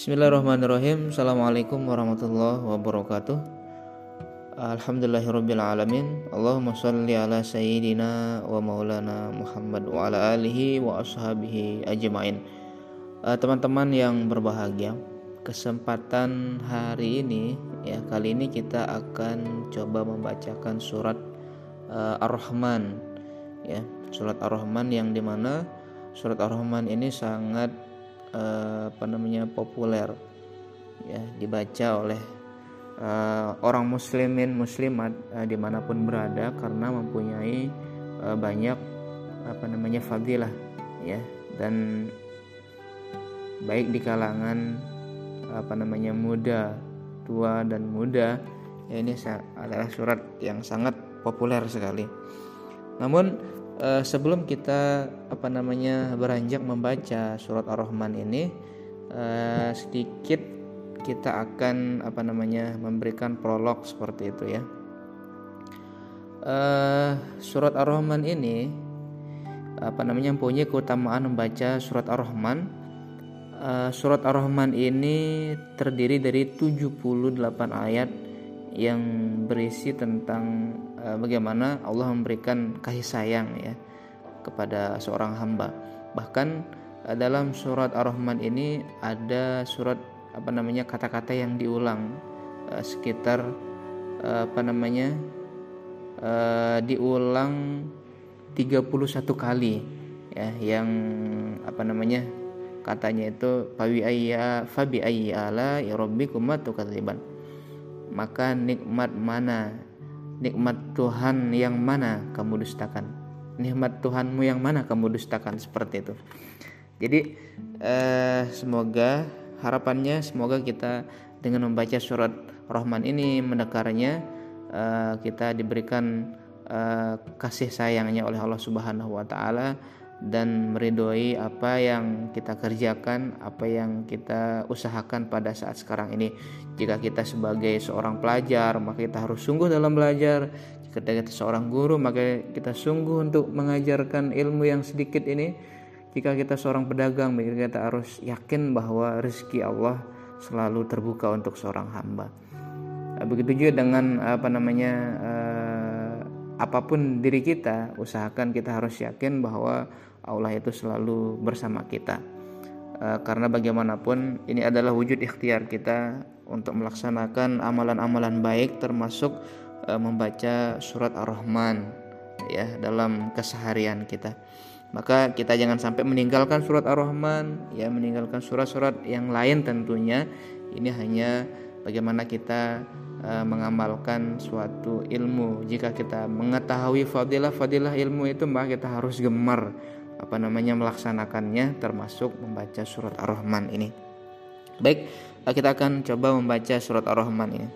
Bismillahirrahmanirrahim. Assalamualaikum warahmatullahi wabarakatuh. Alhamdulillahirrabbilalamin Allahumma salli ala sayyidina wa maulana Muhammad wa ala alihi wa ashabihi ajma'in. Uh, Teman-teman yang berbahagia Kesempatan hari ini ya Kali ini kita akan coba membacakan surat uh, Ar-Rahman ya. Surat Ar-Rahman yang di mana Surat Ar-Rahman ini sangat uh, apa namanya populer. Ya dibaca oleh uh, orang muslimin muslimat uh, di mana pun berada karena mempunyai uh, banyak apa namanya fadilah. Ya dan baik di kalangan apa namanya muda tua dan muda ya ini adalah surat yang sangat populer sekali. Namun uh, sebelum kita apa namanya beranjak membaca surat Ar-Rahman ini uh, sedikit kita akan apa namanya memberikan prolog seperti itu ya. Uh, surat Ar-Rahman ini apa namanya mempunyai keutamaan membaca surat Ar-Rahman. Surat Ar-Rahman ini terdiri dari 78 ayat yang berisi tentang uh, bagaimana Allah memberikan kasih sayang ya kepada seorang hamba. Bahkan uh, dalam surat Ar-Rahman ini ada surat apa namanya kata-kata yang diulang uh, sekitar uh, apa namanya uh, diulang 31 kali ya yang apa namanya katanya itu fabi ayya fabi ayya ala ya rabbikum tukadziban maka nikmat mana? Nikmat Tuhan yang mana kamu dustakan? Nikmat Tuhanmu yang mana kamu dustakan? Seperti itu. Jadi eh, semoga harapannya semoga kita dengan membaca surat Rahman ini mendekarnya eh, kita diberikan eh, kasih sayangnya oleh Allah Subhanahu wa taala dan meridhoi apa yang kita kerjakan, apa yang kita usahakan pada saat sekarang ini. Jika kita sebagai seorang pelajar, maka kita harus sungguh dalam belajar. Jika kita seorang guru, maka kita sungguh untuk mengajarkan ilmu yang sedikit ini. Jika kita seorang pedagang, maka kita harus yakin bahwa rezeki Allah selalu terbuka untuk seorang hamba. Begitu juga dengan apa namanya apa pun diri kita, usahakan kita harus yakin bahwa Allah itu selalu bersama kita. E, karena bagaimanapun ini adalah wujud ikhtiar kita untuk melaksanakan amalan-amalan baik termasuk e, membaca surat Ar-Rahman ya dalam keseharian kita. Maka kita jangan sampai meninggalkan surat Ar-Rahman ya meninggalkan surat-surat yang lain tentunya. Ini hanya bagaimana kita Eh, mengamalkan suatu ilmu. Jika kita mengetahui fadilah-fadilah ilmu itu, maka kita harus gemar apa namanya melaksanakannya termasuk membaca surat Ar-Rahman ini. Baik, eh, kita akan coba membaca surat Ar-Rahman ini.